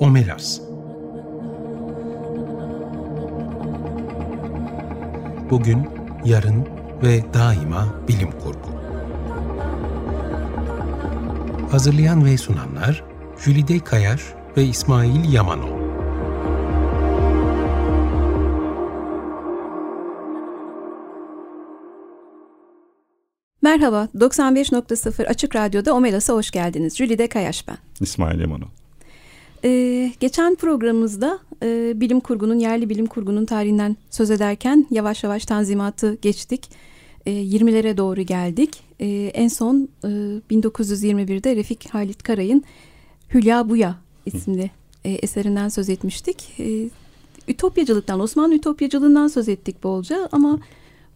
Omelas Bugün, yarın ve daima bilim kurgu. Hazırlayan ve sunanlar Jülide Kayar ve İsmail Yamanol. Merhaba, 95.0 Açık Radyo'da Omelas'a hoş geldiniz. Jülide Kayaş ben. İsmail Yamanol. Ee, geçen programımızda e, bilim kurgunun, yerli bilim kurgunun tarihinden söz ederken yavaş yavaş tanzimatı geçtik. E, 20'lere doğru geldik. E, en son e, 1921'de Refik Halit Karay'ın Hülya Buya isimli e, eserinden söz etmiştik. E, ütopyacılıktan, Osmanlı ütopyacılığından söz ettik bolca ama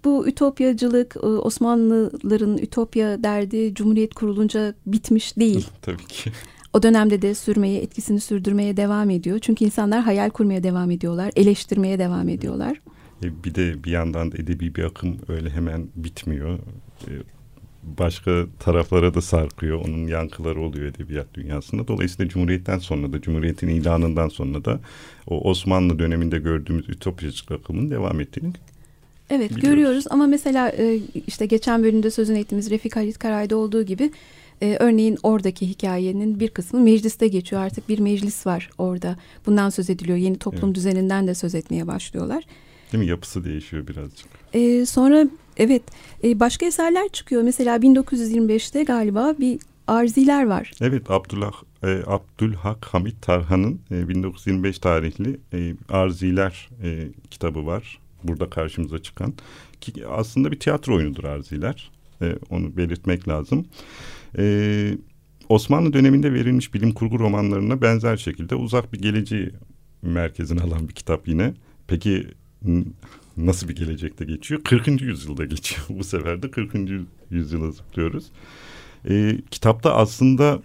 bu ütopyacılık e, Osmanlıların ütopya derdi Cumhuriyet kurulunca bitmiş değil. Tabii ki. O dönemde de sürmeye, etkisini sürdürmeye devam ediyor. Çünkü insanlar hayal kurmaya devam ediyorlar, eleştirmeye devam ediyorlar. E, bir de bir yandan da edebi bir akım öyle hemen bitmiyor. E, başka taraflara da sarkıyor. Onun yankıları oluyor edebiyat dünyasında. Dolayısıyla Cumhuriyet'ten sonra da, Cumhuriyet'in ilanından sonra da o Osmanlı döneminde gördüğümüz ütopyacılık akımın devam ettiğini Evet Biliyoruz. görüyoruz ama mesela e, işte geçen bölümde sözünü ettiğimiz Refik Halit Karay'da olduğu gibi e, örneğin oradaki hikayenin bir kısmı mecliste geçiyor. Artık bir meclis var orada. Bundan söz ediliyor. Yeni toplum Evet. düzeninden de söz etmeye başlıyorlar. değil mi? Yapısı değişiyor birazcık. E, sonra evet e, başka eserler çıkıyor. Mesela 1925'te galiba bir Arziler var. Evet Abdullah e, Abdülhak Hamit Tarhan'ın e, 1925 tarihli e, Arziler e, kitabı var. Burada karşımıza çıkan ki aslında bir tiyatro oyunudur Arziler. E, onu belirtmek lazım. E, Osmanlı döneminde verilmiş bilim kurgu romanlarına benzer şekilde uzak bir geleceği merkezine alan bir kitap yine. Peki nasıl bir gelecekte geçiyor? 40. yüzyılda geçiyor. Bu sefer de 40. yüzyıla zıplıyoruz. E, kitapta aslında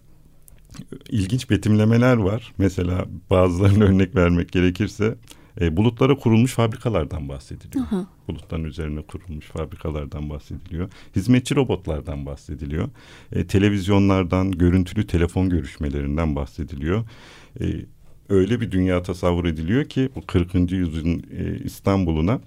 ilginç betimlemeler var. Mesela bazılarına örnek vermek gerekirse e, bulutlara kurulmuş fabrikalardan bahsediliyor. Aha. Bulutların üzerine kurulmuş fabrikalardan bahsediliyor. Hizmetçi robotlardan bahsediliyor. E, televizyonlardan, görüntülü telefon görüşmelerinden bahsediliyor. E, öyle bir dünya tasavvur ediliyor ki bu 40. yüzyılın e, İstanbul'una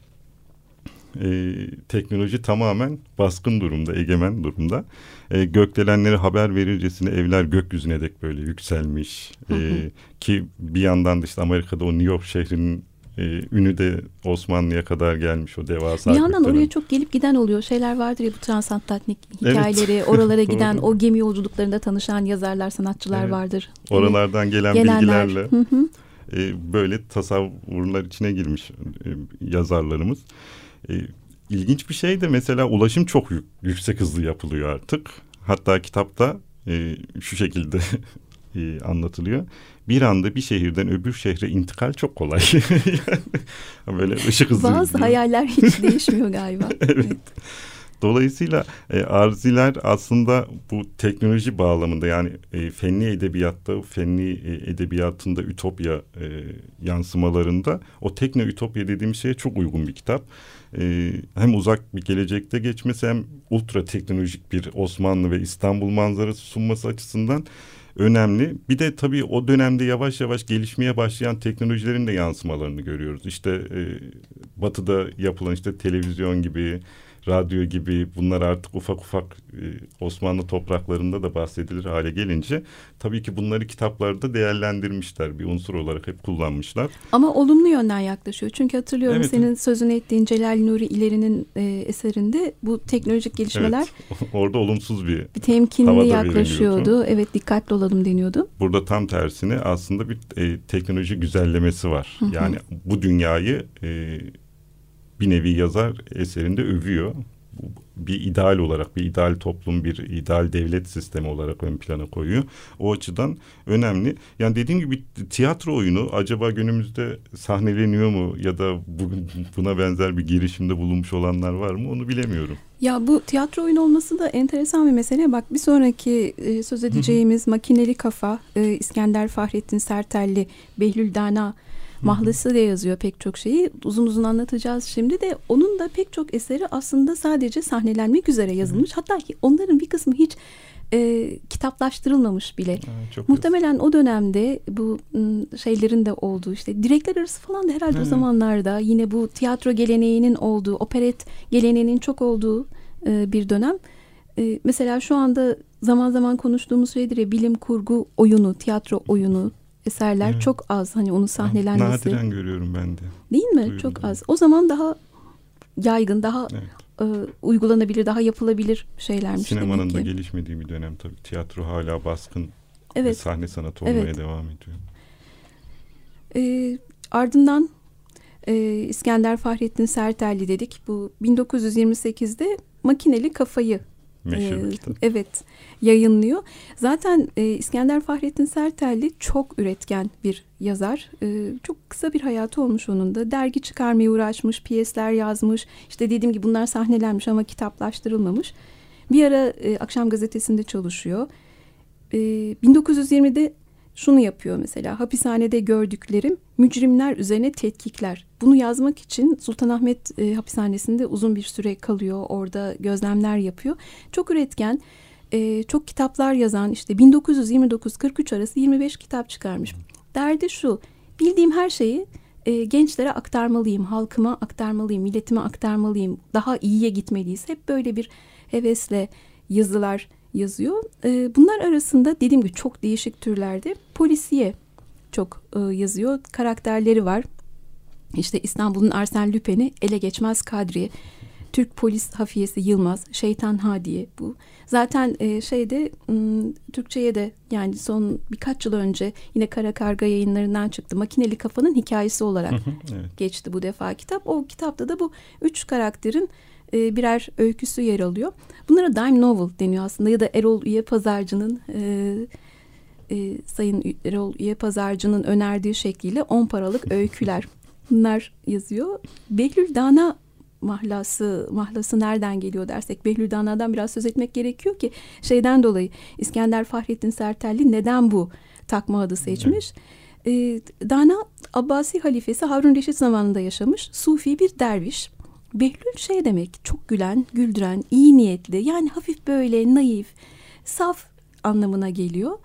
e, teknoloji tamamen baskın durumda, egemen durumda. E, gökdelenleri haber verircesine evler gökyüzüne dek böyle yükselmiş. E, ki bir yandan da işte Amerika'da o New York şehrinin e, ünü de Osmanlı'ya kadar gelmiş o devasa. Bir yandan oraya çok gelip giden oluyor. Şeyler vardır ya bu transatlantik Evet. hikayeleri. Oralara giden o gemi yolculuklarında tanışan yazarlar, sanatçılar Evet. vardır. Oralardan gelen Gelenler. bilgilerle Hı hı. e, böyle tasavvurlar içine girmiş e, yazarlarımız. E, ilginç bir şey de mesela ulaşım çok yük- yüksek hızlı yapılıyor artık. Hatta kitapta e, şu şekilde e, anlatılıyor. Bir anda bir şehirden öbür şehre intikal çok kolay. yani böyle ışık hızı. Bazı gibi. hayaller hiç değişmiyor galiba. Evet. Dolayısıyla e, arziler aslında bu teknoloji bağlamında yani e, fenli edebiyatta, fenli e, edebiyatında ütopya e, yansımalarında o tekno ütopya dediğimiz şeye çok uygun bir kitap. E, hem uzak bir gelecekte geçmesi hem ultra teknolojik bir Osmanlı ve İstanbul manzarası sunması açısından önemli. Bir de tabii o dönemde yavaş yavaş gelişmeye başlayan teknolojilerin de yansımalarını görüyoruz. İşte e, batıda yapılan işte televizyon gibi, radyo gibi bunlar artık ufak ufak e, Osmanlı topraklarında da bahsedilir hale gelince tabii ki bunları kitaplarda değerlendirmişler. Bir unsur olarak hep kullanmışlar. Ama olumlu yönden yaklaşıyor. Çünkü hatırlıyorum Evet. senin sözünü ettiğin Celal Nuri İleri'nin e, eserinde bu teknolojik gelişmeler Evet. Orada olumsuz bir bir temkinli yaklaşıyordu. Evet dikkatli olalım deniyordu. Burada tam tersine aslında bir e, teknoloji güzellemesi var. Hı hı. Yani bu dünyayı e, bir nevi yazar eserinde övüyor. Bir ideal olarak, bir ideal toplum, bir ideal devlet sistemi olarak ön plana koyuyor. O açıdan önemli. Yani dediğim gibi tiyatro oyunu acaba günümüzde sahneleniyor mu ya da bugün buna benzer bir girişimde bulunmuş olanlar var mı onu bilemiyorum. Ya bu tiyatro oyunu olması da enteresan bir mesele. Bak bir sonraki e, söz edeceğimiz Makineli Kafa, e, İskender Fahrettin Sertelli, Behlül Dana mahlası da yazıyor pek çok şeyi. Uzun uzun anlatacağız şimdi de. Onun da pek çok eseri aslında sadece sahnelenmek üzere yazılmış. Hatta ki onların bir kısmı hiç e, kitaplaştırılmamış bile. Ha, Muhtemelen yazık. o dönemde bu şeylerin de olduğu işte direkler arası falan da herhalde evet. o zamanlarda yine bu tiyatro geleneğinin olduğu, operet geleneğinin çok olduğu e, bir dönem. E, mesela şu anda zaman zaman konuştuğumuz şeydir ya bilim kurgu oyunu, tiyatro oyunu eserler evet. çok az. Hani onu sahnelenmesi. Nadiren görüyorum ben de. Değil mi? Duyurum. Çok az. O zaman daha yaygın, daha evet. e, uygulanabilir, daha yapılabilir şeylermiş. Sinemanın da gelişmediği bir dönem tabii. Tiyatro hala baskın evet. sahne sanatı olmaya evet. devam ediyor. E, ardından e, İskender Fahrettin Sertelli dedik. Bu 1928'de makineli kafayı Meşhur e, Evet yayınlıyor. Zaten e, İskender Fahrettin Sertelli çok üretken bir yazar. E, çok kısa bir hayatı olmuş onun da. Dergi çıkarmaya uğraşmış, piyesler yazmış. İşte dediğim gibi bunlar sahnelenmiş ama kitaplaştırılmamış. Bir ara e, Akşam Gazetesi'nde çalışıyor. E, 1920'de şunu yapıyor mesela hapishanede gördüklerim mücrimler üzerine tetkikler. Bunu yazmak için Sultanahmet e, hapishanesinde uzun bir süre kalıyor orada gözlemler yapıyor. Çok üretken e, çok kitaplar yazan işte 1929-43 arası 25 kitap çıkarmış. Derdi şu bildiğim her şeyi e, gençlere aktarmalıyım, halkıma aktarmalıyım, milletime aktarmalıyım, daha iyiye gitmeliyiz. Hep böyle bir hevesle yazılar yazıyor. E, bunlar arasında dediğim gibi çok değişik türlerde polisiye çok e, yazıyor. Karakterleri var. İşte İstanbul'un Arsen Lüpen'i ele geçmez Kadriye. Türk polis hafiyesi Yılmaz, Şeytan Hadiye bu. Zaten e, şeyde m, Türkçe'ye de yani son birkaç yıl önce yine Kara Karga yayınlarından çıktı. Makineli Kafanın hikayesi olarak evet. geçti bu defa kitap. O kitapta da bu üç karakterin e, birer öyküsü yer alıyor. Bunlara dime novel deniyor aslında ya da Erol Üye Pazarcı'nın e, e, Sayın Erol Üye Pazarcı'nın önerdiği şekliyle on paralık öyküler. Bunlar yazıyor. Behlül Dana mahlası mahlası nereden geliyor dersek Behlül Dana'dan biraz söz etmek gerekiyor ki şeyden dolayı İskender Fahrettin Sertelli neden bu takma adı seçmiş? Evet. E, Dana Abbasi halifesi Harun Reşit zamanında yaşamış Sufi bir derviş. Behlül şey demek çok gülen, güldüren, iyi niyetli yani hafif böyle naif, saf anlamına geliyor.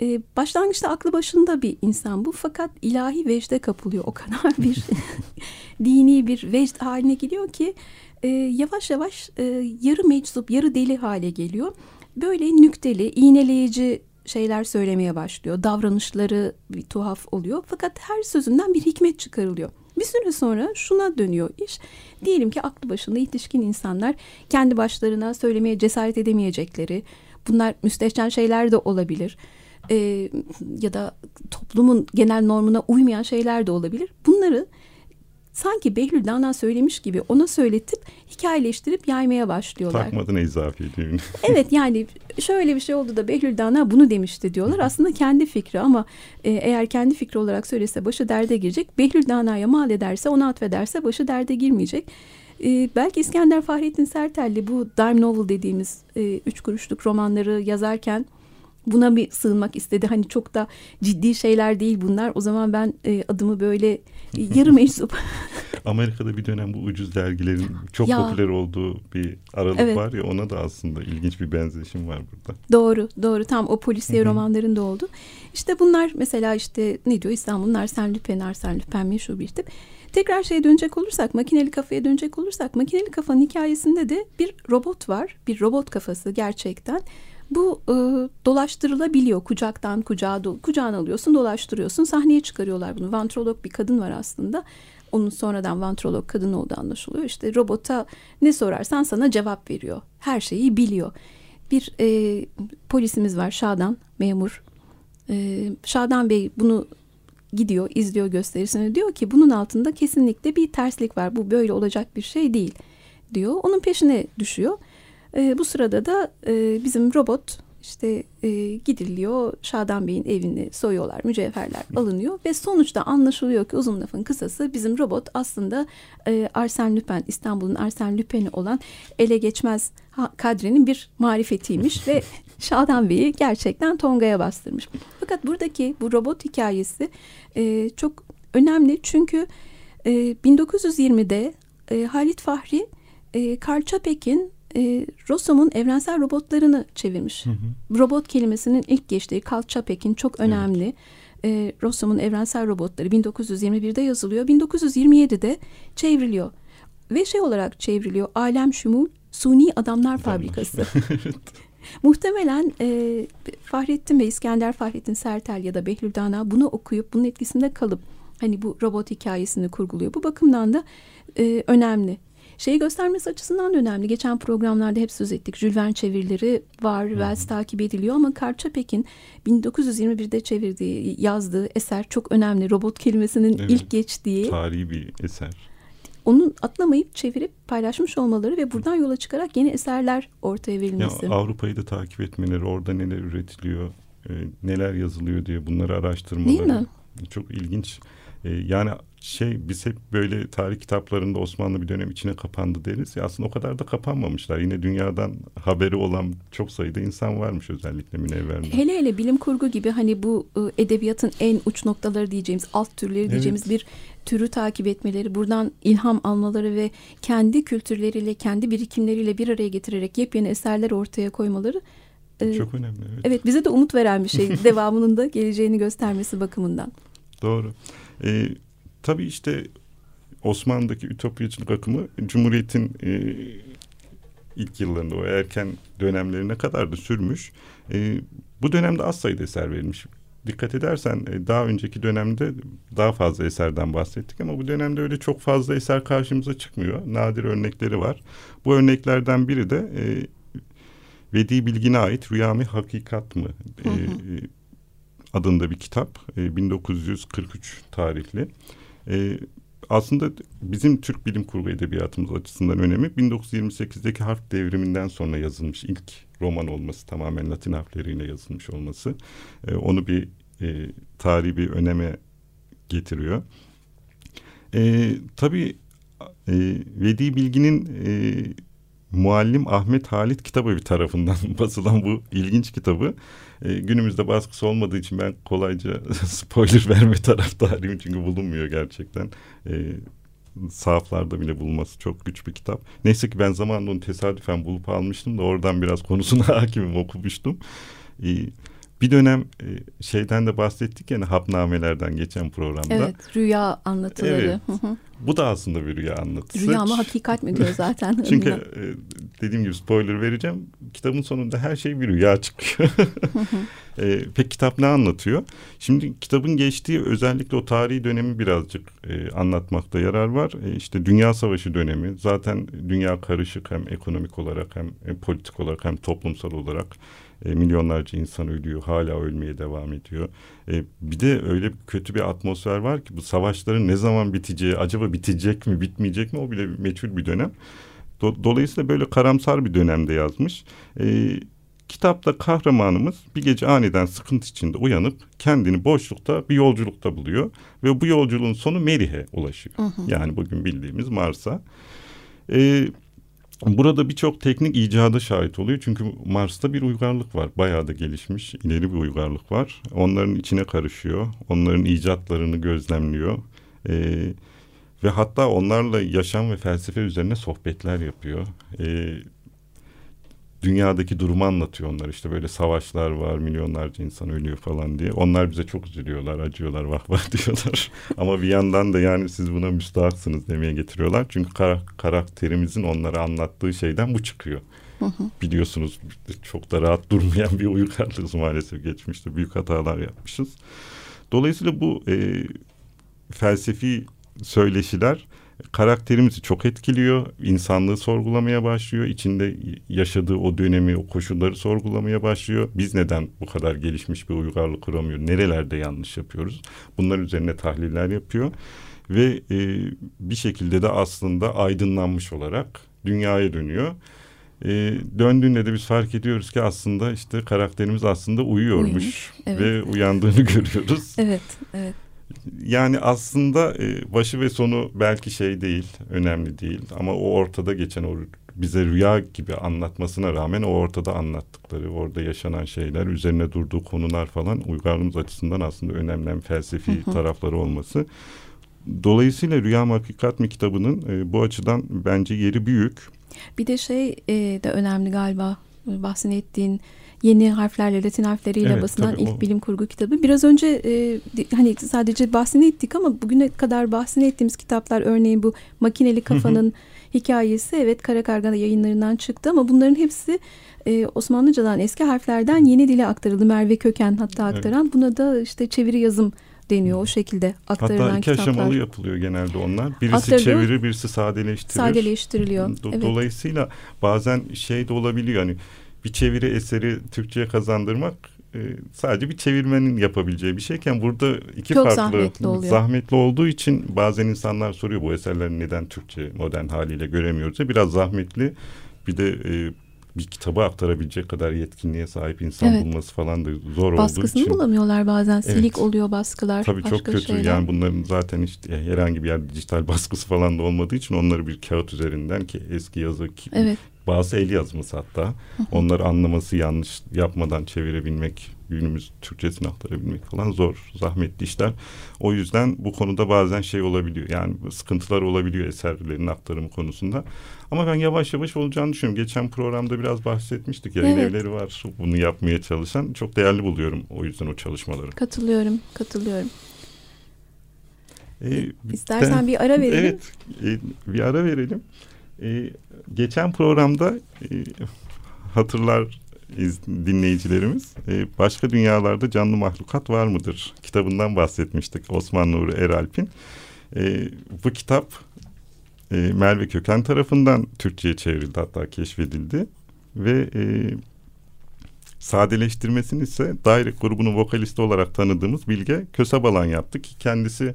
Ee, başlangıçta aklı başında bir insan bu fakat ilahi vecde kapılıyor. O kadar bir dini bir vecd haline geliyor ki e, yavaş yavaş e, yarı meczup, yarı deli hale geliyor. Böyle nükteli, iğneleyici şeyler söylemeye başlıyor. Davranışları bir tuhaf oluyor. Fakat her sözünden bir hikmet çıkarılıyor. Bir süre sonra şuna dönüyor iş. Diyelim ki aklı başında yetişkin insanlar kendi başlarına söylemeye cesaret edemeyecekleri, bunlar müstehcen şeyler de olabilir. Ee, ya da toplumun genel normuna uymayan şeyler de olabilir. Bunları sanki Behlül Dana söylemiş gibi ona söyletip hikayeleştirip yaymaya başlıyorlar. Takmadın izafi düğünü. evet yani şöyle bir şey oldu da Behlül Dana bunu demişti diyorlar. Aslında kendi fikri ama e, eğer kendi fikri olarak söylese başı derde girecek. Behlül Dana'ya mal ederse ona atfederse başı derde girmeyecek. E, belki İskender Fahrettin Sertelli bu dime novel dediğimiz e, üç kuruşluk romanları yazarken buna bir sığınmak istedi. Hani çok da ciddi şeyler değil bunlar. O zaman ben e, adımı böyle yarım meczup. Amerika'da bir dönem bu ucuz dergilerin çok ya, popüler olduğu bir aralık evet. var ya ona da aslında ilginç bir benzeşim var burada. Doğru, doğru. Tam o polisiye romanlarında oldu. İşte bunlar mesela işte ne diyor İstanbul'un Arsène Lupin, Arsène Lupin meşhur bir tip. Tekrar şeye dönecek olursak, makineli kafaya dönecek olursak, makineli kafanın hikayesinde de bir robot var. Bir robot kafası gerçekten. Bu e, dolaştırılabiliyor kucaktan kucağa do kucağına alıyorsun dolaştırıyorsun sahneye çıkarıyorlar bunu. Vantrolog bir kadın var aslında. Onun sonradan vantrolog kadın olduğu anlaşılıyor. İşte robota ne sorarsan sana cevap veriyor. Her şeyi biliyor. Bir e, polisimiz var Şadan memur. E, Şadan Bey bunu gidiyor izliyor gösterisini diyor ki bunun altında kesinlikle bir terslik var. Bu böyle olacak bir şey değil diyor. Onun peşine düşüyor. E, bu sırada da e, bizim robot işte e, gidiliyor Şadan Bey'in evini soyuyorlar mücevherler alınıyor ve sonuçta anlaşılıyor ki uzun lafın kısası bizim robot aslında e, Arsène Lupin İstanbul'un Arsène Lupin'i olan ele geçmez kadrenin bir marifetiymiş ve Şadan Bey'i gerçekten Tonga'ya bastırmış. Fakat buradaki bu robot hikayesi e, çok önemli çünkü e, 1920'de e, Halit Fahri e, Karl Çapek'in e, Rossum'un evrensel robotlarını çevirmiş. Hı hı. Robot kelimesinin ilk geçtiği Carl Çapek'in çok önemli. Evet. E, Rossum'un evrensel robotları 1921'de yazılıyor. 1927'de çevriliyor. Ve şey olarak çevriliyor. Alem Şumul Suni Adamlar Fabrikası. Muhtemelen e, Fahrettin ve İskender Fahrettin Sertel ya da Behlül Dana bunu okuyup bunun etkisinde kalıp hani bu robot hikayesini kurguluyor. Bu bakımdan da e, önemli. Şeyi göstermesi açısından da önemli. Geçen programlarda hep söz ettik. Jules Verne çevirileri var, Wells takip ediliyor ama Karçapek'in 1921'de çevirdiği, yazdığı eser çok önemli. Robot kelimesinin evet, ilk geçtiği. Tarihi bir eser. Onu atlamayıp çevirip paylaşmış olmaları ve buradan yola çıkarak yeni eserler ortaya verilmesi. Ya Avrupa'yı da takip etmeleri, orada neler üretiliyor, e, neler yazılıyor diye bunları araştırmaları. Değil mi? Çok ilginç. E, yani şey biz hep böyle tarih kitaplarında Osmanlı bir dönem içine kapandı deriz ya aslında o kadar da kapanmamışlar. Yine dünyadan haberi olan çok sayıda insan varmış özellikle münevverde. Hele hele bilim kurgu gibi hani bu ıı, edebiyatın en uç noktaları diyeceğimiz alt türleri diyeceğimiz evet. bir türü takip etmeleri, buradan ilham almaları ve kendi kültürleriyle, kendi birikimleriyle bir araya getirerek yepyeni eserler ortaya koymaları çok önemli. Evet. evet bize de umut veren bir şey. devamının da geleceğini göstermesi bakımından. Doğru. Ee, tabii işte Osmanlı'daki ütopyacılık akımı Cumhuriyet'in e, ilk yıllarında o erken dönemlerine kadar da sürmüş. E, bu dönemde az sayıda eser verilmiş. Dikkat edersen e, daha önceki dönemde daha fazla eserden bahsettik ama bu dönemde öyle çok fazla eser karşımıza çıkmıyor. Nadir örnekleri var. Bu örneklerden biri de e, Vedi Bilgin'e ait Rüya mı Hakikat mı? Hı hı. E, adında bir kitap. E, 1943 tarihli. E, aslında bizim Türk bilim kurgu edebiyatımız açısından önemi 1928'deki harf devriminden sonra yazılmış ilk roman olması tamamen Latin harfleriyle yazılmış olması e, onu bir e, tarihi bir öneme getiriyor. E, tabii e, Vedi Bilgi'nin e, Muallim Ahmet Halit Kitabevi tarafından basılan bu ilginç kitabı e, günümüzde baskısı olmadığı için ben kolayca spoiler verme taraftarıyım çünkü bulunmuyor gerçekten. E, sahaflarda bile bulması çok güç bir kitap. Neyse ki ben zamanında onu tesadüfen bulup almıştım da oradan biraz konusuna hakimim okumuştum. E, bir dönem e, şeyden de bahsettik yani hapnamelerden geçen programda. Evet rüya anlatıları. Evet. Bu da aslında bir rüya anlatısı. Rüya mı hakikat mi diyor zaten. Çünkü e, dediğim gibi spoiler vereceğim. Kitabın sonunda her şey bir rüya çıkıyor. e, peki kitap ne anlatıyor? Şimdi kitabın geçtiği özellikle o tarihi dönemi birazcık e, anlatmakta yarar var. E, işte Dünya Savaşı dönemi. Zaten dünya karışık hem ekonomik olarak hem e, politik olarak hem toplumsal olarak e, milyonlarca insan ölüyor, hala ölmeye devam ediyor. E, bir de öyle kötü bir atmosfer var ki bu savaşların ne zaman biteceği, acaba bitecek mi, bitmeyecek mi o bile meçhul bir dönem. Do, dolayısıyla böyle karamsar bir dönemde yazmış. E, kitapta kahramanımız bir gece aniden sıkıntı içinde uyanıp kendini boşlukta bir yolculukta buluyor. Ve bu yolculuğun sonu Merih'e ulaşıyor. Hı hı. Yani bugün bildiğimiz Mars'a. Ee, Burada birçok teknik icada şahit oluyor. Çünkü Mars'ta bir uygarlık var. Bayağı da gelişmiş, ileri bir uygarlık var. Onların içine karışıyor. Onların icatlarını gözlemliyor. Ee, ve hatta onlarla yaşam ve felsefe üzerine sohbetler yapıyor. Ee, dünyadaki durumu anlatıyor onlar. İşte böyle savaşlar var, milyonlarca insan ölüyor falan diye. Onlar bize çok üzülüyorlar, acıyorlar, vah vah diyorlar. Ama bir yandan da yani siz buna müstahaksınız demeye getiriyorlar. Çünkü kar karakterimizin onlara anlattığı şeyden bu çıkıyor. Biliyorsunuz çok da rahat durmayan bir uygarlığız maalesef geçmişte. Büyük hatalar yapmışız. Dolayısıyla bu e, felsefi söyleşiler karakterimizi çok etkiliyor. İnsanlığı sorgulamaya başlıyor. İçinde yaşadığı o dönemi, o koşulları sorgulamaya başlıyor. Biz neden bu kadar gelişmiş bir uygarlık kuramıyor? Nerelerde yanlış yapıyoruz? Bunlar üzerine tahliller yapıyor. Ve e, bir şekilde de aslında aydınlanmış olarak dünyaya dönüyor. E, döndüğünde de biz fark ediyoruz ki aslında işte karakterimiz aslında uyuyormuş Uyumuş, evet. ve uyandığını görüyoruz. Evet, evet yani aslında e, başı ve sonu belki şey değil, önemli değil ama o ortada geçen o bize rüya gibi anlatmasına rağmen o ortada anlattıkları, orada yaşanan şeyler, üzerine durduğu konular falan uygarlığımız açısından aslında önemli felsefi hı hı. tarafları olması. Dolayısıyla Rüya mı Hakikat mi kitabının e, bu açıdan bence yeri büyük. Bir de şey e, de önemli galiba bahsettiğin yeni harflerle Latin harfleriyle Evet, basılan ilk o. bilim kurgu kitabı. Biraz önce e, hani sadece bahsini ettik ama bugüne kadar bahsini ettiğimiz kitaplar örneğin bu makineli kafanın hikayesi evet Kara Karga yayınlarından çıktı ama bunların hepsi e, Osmanlıcadan eski harflerden yeni dile aktarıldı. Merve Köken hatta Evet. aktaran. Buna da işte çeviri yazım deniyor o şekilde aktarılan Hatta iki kitaplar. aşamalı yapılıyor genelde onlar. Birisi Aktarılıyor. çevirir, birisi sadeleştirir. Sadeleştiriliyor. Do- evet. Dolayısıyla bazen şey de olabiliyor hani bir çeviri eseri Türkçe'ye kazandırmak e, sadece bir çevirmenin yapabileceği bir şeyken burada iki Çok farklı zahmetli oluyor. zahmetli olduğu için bazen insanlar soruyor bu eserleri neden Türkçe modern haliyle göremiyoruz diye. Biraz zahmetli bir de e, bir kitabı aktarabilecek kadar yetkinliğe sahip insan Evet. bulması falan da zor olduğu Baskısını için. bulamıyorlar bazen. Silik Evet. oluyor baskılar. Tabii çok kötü. şeyler. Yani bunların zaten işte herhangi bir yerde dijital baskısı falan da olmadığı için onları bir kağıt üzerinden ki eski yazı ki Evet. Bazı el yazması hatta onları anlaması yanlış yapmadan çevirebilmek günümüz Türkçesini aktarabilmek falan zor zahmetli işler. O yüzden bu konuda bazen şey olabiliyor yani sıkıntılar olabiliyor eserlerin aktarımı konusunda. Ama ben yavaş yavaş olacağını düşünüyorum. Geçen programda biraz bahsetmiştik. Yayın Evet. evleri var bunu yapmaya çalışan. Çok değerli buluyorum o yüzden o çalışmaları. Katılıyorum, katılıyorum. Ee, İstersen ben- bir ara verelim. Evet, e, bir ara verelim. E, geçen programda e, hatırlar iz- dinleyicilerimiz e, başka dünyalarda canlı mahlukat var mıdır kitabından bahsetmiştik Osman Nuri Eralp'in. E, bu kitap e, Merve Köken tarafından Türkçe'ye çevrildi hatta keşfedildi ve e, sadeleştirmesini ise Direct grubunun vokalisti olarak tanıdığımız Bilge Kösebalan yaptı ki kendisi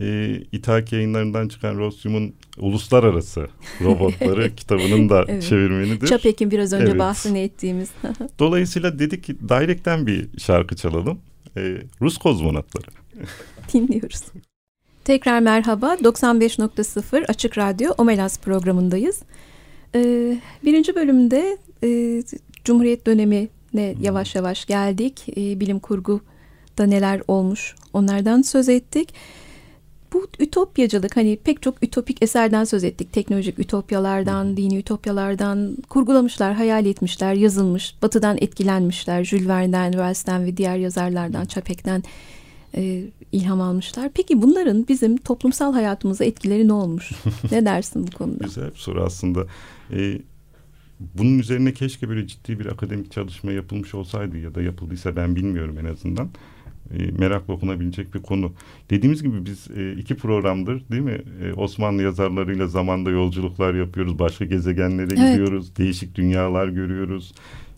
e, İthak yayınlarından çıkan Rosyum'un uluslararası robotları kitabının da Evet. çevirmenidir. Çapek'in biraz önce Evet. bahsini ettiğimiz. Dolayısıyla dedik ki Direct'ten bir şarkı çalalım. E, Rus kozmonotları. dinliyoruz. Tekrar merhaba. 95.0 Açık Radyo Omelas programındayız. Ee, birinci bölümde e, Cumhuriyet dönemine yavaş yavaş geldik. Ee, bilim kurguda neler olmuş onlardan söz ettik. Bu ütopyacılık hani pek çok ütopik eserden söz ettik. Teknolojik ütopyalardan, dini ütopyalardan kurgulamışlar, hayal etmişler, yazılmış, batıdan etkilenmişler. Jules Verne'den, Wells'ten ve diğer yazarlardan, Çapek'ten e, ilham almışlar. Peki bunların bizim toplumsal hayatımıza etkileri ne olmuş? ne dersin bu konuda? Güzel bir soru aslında. E, bunun üzerine keşke böyle ciddi bir akademik çalışma yapılmış olsaydı ya da yapıldıysa ben bilmiyorum en azından. E, merakla okunabilecek bir konu. Dediğimiz gibi biz e, iki programdır değil mi? E, Osmanlı yazarlarıyla zamanda yolculuklar yapıyoruz. Başka gezegenlere Evet. gidiyoruz. Değişik dünyalar görüyoruz.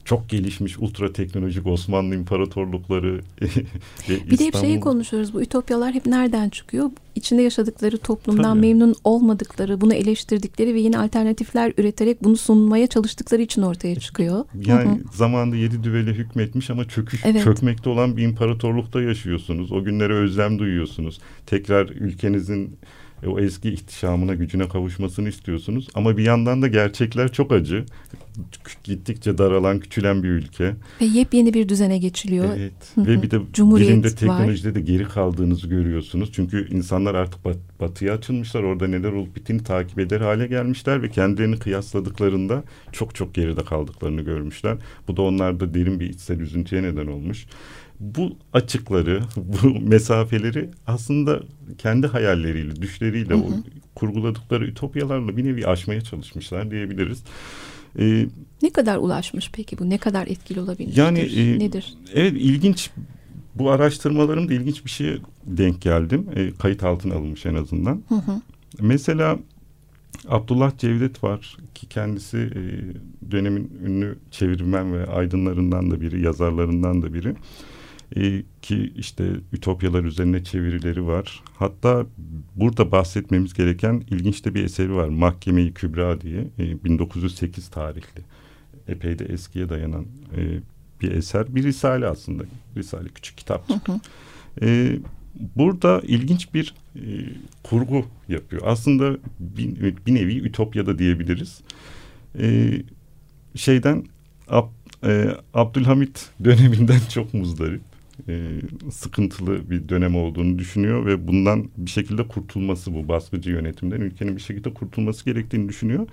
Çok gelişmiş ultra teknolojik Osmanlı imparatorlukları. Bir de hep şeyi konuşuyoruz. Bu ütopyalar hep nereden çıkıyor? İçinde yaşadıkları toplumdan Tabii. memnun olmadıkları, bunu eleştirdikleri ve yeni alternatifler üreterek bunu sunmaya çalıştıkları için ortaya çıkıyor. Yani Hı hı. zamanında yedi düvele hükmetmiş ama çöküş, Evet. çökmekte olan bir imparatorlukta yaşıyorsunuz. O günlere özlem duyuyorsunuz. Tekrar ülkenizin e, o eski ihtişamına, gücüne kavuşmasını istiyorsunuz. Ama bir yandan da gerçekler çok acı. Gittikçe daralan, küçülen bir ülke. Ve yepyeni bir düzene geçiliyor. Evet. Hı hı. Ve bir de Cumhuriyet bilimde, var. teknolojide de geri kaldığınızı görüyorsunuz. Çünkü insanlar artık bat- batıya açılmışlar. Orada neler olup bittiğini takip eder hale gelmişler ve kendilerini kıyasladıklarında çok çok geride kaldıklarını görmüşler. Bu da onlarda derin bir içsel üzüntüye neden olmuş. Bu açıkları, bu mesafeleri aslında kendi hayalleriyle, düşleriyle, Hı hı. o kurguladıkları ütopyalarla bir nevi aşmaya çalışmışlar diyebiliriz. Ee, Ne kadar ulaşmış peki bu? Ne kadar etkili olabilmiştir? Yani, e, Nedir? Evet ilginç bu araştırmalarımda ilginç bir şeye denk geldim. E, kayıt altına alınmış en azından. Hı hı. Mesela Abdullah Cevdet var ki kendisi e, dönemin ünlü çevirmen ve aydınlarından da biri, yazarlarından da biri. E, ki işte ütopyalar üzerine çevirileri var. Hatta burada bahsetmemiz gereken ilginç de bir eseri var. Mahkeme-i Kübra diye e, 1908 tarihli. Epey de eskiye dayanan e, bir eser. Bir risale aslında. Risale küçük kitapçık. Hı hı. Ee, burada ilginç bir e, kurgu yapıyor. Aslında bir, bir nevi ütopyada diyebiliriz. Ee, şeyden Ab- e, Abdülhamit döneminden çok muzdarip. E, sıkıntılı bir dönem olduğunu düşünüyor ve bundan bir şekilde kurtulması bu baskıcı yönetimden ülkenin bir şekilde kurtulması gerektiğini düşünüyor.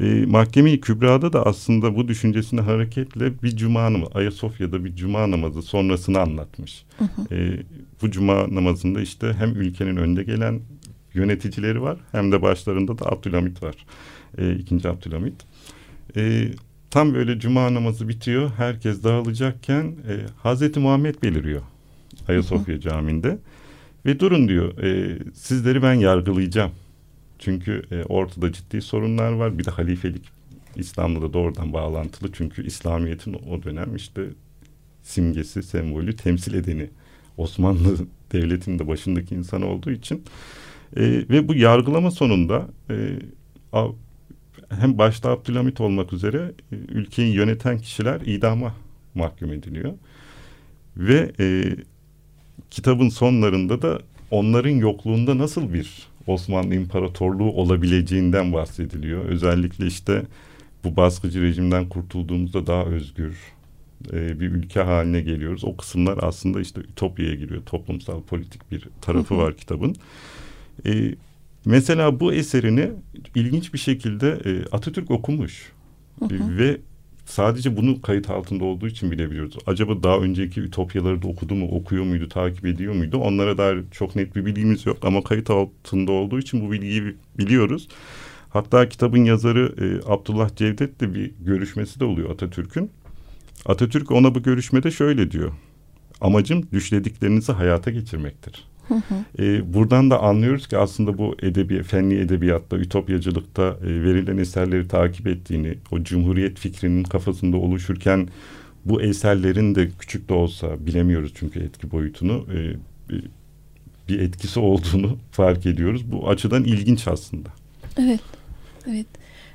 E, Mahkeme-i Kübra'da da aslında bu düşüncesine hareketle bir cuma namazı, Ayasofya'da bir cuma namazı sonrasını anlatmış. Hı hı. E, bu cuma namazında işte hem ülkenin önde gelen yöneticileri var hem de başlarında da Abdülhamit var. E, ikinci Abdülhamit. E, tam böyle cuma namazı bitiyor. Herkes dağılacakken e, Hazreti Muhammed beliriyor Ayasofya Camii'nde. Ve durun diyor e, sizleri ben yargılayacağım. Çünkü e, ortada ciddi sorunlar var. Bir de halifelik İslam'la da doğrudan bağlantılı. Çünkü İslamiyet'in o dönem işte simgesi, sembolü, temsil edeni Osmanlı Devleti'nin de başındaki insan olduğu için e, ve bu yargılama sonunda e, hem başta Abdülhamit olmak üzere e, ülkeyi yöneten kişiler idama mahkum ediliyor. Ve e, kitabın sonlarında da onların yokluğunda nasıl bir Osmanlı İmparatorluğu olabileceğinden bahsediliyor. Özellikle işte bu baskıcı rejimden kurtulduğumuzda daha özgür e, bir ülke haline geliyoruz. O kısımlar aslında işte Ütopya'ya giriyor. Toplumsal politik bir tarafı var kitabın. E, mesela bu eserini ilginç bir şekilde e, Atatürk okumuş. Hı hı. Ve sadece bunu kayıt altında olduğu için bilebiliyoruz. Acaba daha önceki Ütopyaları da okudu mu, okuyor muydu, takip ediyor muydu? Onlara dair çok net bir bilgimiz yok ama kayıt altında olduğu için bu bilgiyi biliyoruz. Hatta kitabın yazarı e, Abdullah Cevdet de bir görüşmesi de oluyor Atatürk'ün. Atatürk ona bu görüşmede şöyle diyor. Amacım düşlediklerinizi hayata geçirmektir. Hı hı. E, buradan da anlıyoruz ki aslında bu edebi, fenli edebiyatta, ütopyacılıkta e, verilen eserleri takip ettiğini, o cumhuriyet fikrinin kafasında oluşurken bu eserlerin de küçük de olsa bilemiyoruz çünkü etki boyutunu e, bir etkisi olduğunu fark ediyoruz. Bu açıdan ilginç aslında. Evet, evet.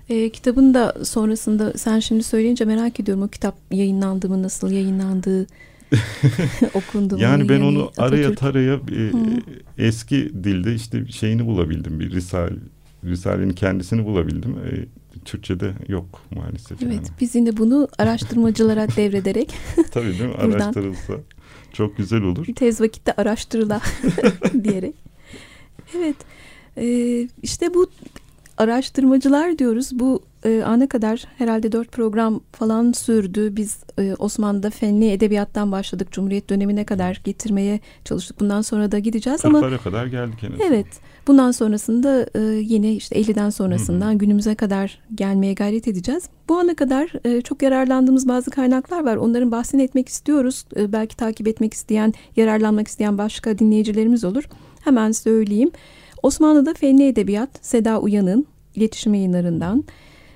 E, kitabın da sonrasında sen şimdi söyleyince merak ediyorum o kitap yayınlandı mı, nasıl yayınlandığı, okundu mu? Yani ben onu Atatürk. araya taraya e, eski dilde işte şeyini bulabildim. Bir Risale, Risale'nin kendisini bulabildim. E, Türkçe'de yok maalesef. Evet yani. biz yine bunu araştırmacılara devrederek. Tabii değil mi? Araştırılsa çok güzel olur. Tez vakitte araştırıla diyerek. Evet. Ee, işte bu araştırmacılar diyoruz. Bu e, ana kadar herhalde dört program falan sürdü. Biz e, Osmanlı'da fenli edebiyattan başladık. Cumhuriyet dönemine kadar getirmeye çalıştık. Bundan sonra da gideceğiz ama... Kırklara kadar geldik en azından. Evet. Bundan sonrasında e, yine işte 50'den sonrasından Hı-hı. günümüze kadar gelmeye gayret edeceğiz. Bu ana kadar e, çok yararlandığımız bazı kaynaklar var. Onların bahsini etmek istiyoruz. E, belki takip etmek isteyen, yararlanmak isteyen başka dinleyicilerimiz olur. Hemen söyleyeyim. Osmanlı'da Fenli Edebiyat, Seda Uyan'ın iletişim yayınlarından,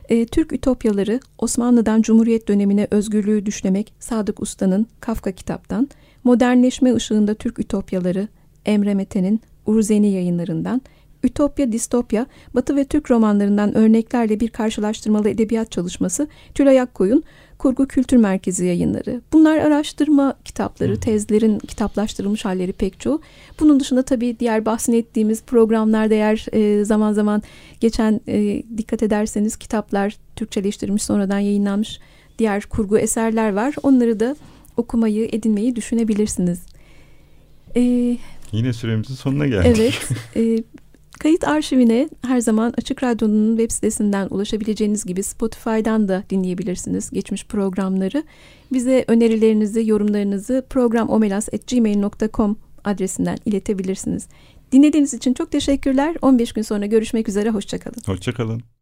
e, Türk Ütopyaları, Osmanlı'dan Cumhuriyet dönemine özgürlüğü düşlemek, Sadık Usta'nın Kafka kitaptan, Modernleşme ışığında Türk Ütopyaları, Emre Mete'nin Urzeni yayınlarından, Ütopya Distopya, Batı ve Türk romanlarından örneklerle bir karşılaştırmalı edebiyat çalışması Tülay Akkoyun Kurgu Kültür Merkezi yayınları. Bunlar araştırma kitapları, tezlerin kitaplaştırılmış halleri pek çoğu. Bunun dışında tabii diğer bahsettiğimiz programlarda eğer e, zaman zaman geçen e, dikkat ederseniz kitaplar Türkçeleştirilmiş sonradan yayınlanmış diğer kurgu eserler var. Onları da okumayı, edinmeyi düşünebilirsiniz. Ee, Yine süremizin sonuna geldik. Evet. E, Kayıt arşivine her zaman Açık Radyo'nun web sitesinden ulaşabileceğiniz gibi Spotify'dan da dinleyebilirsiniz geçmiş programları. Bize önerilerinizi, yorumlarınızı programomelas.gmail.com adresinden iletebilirsiniz. Dinlediğiniz için çok teşekkürler. 15 gün sonra görüşmek üzere. Hoşçakalın. Hoşçakalın.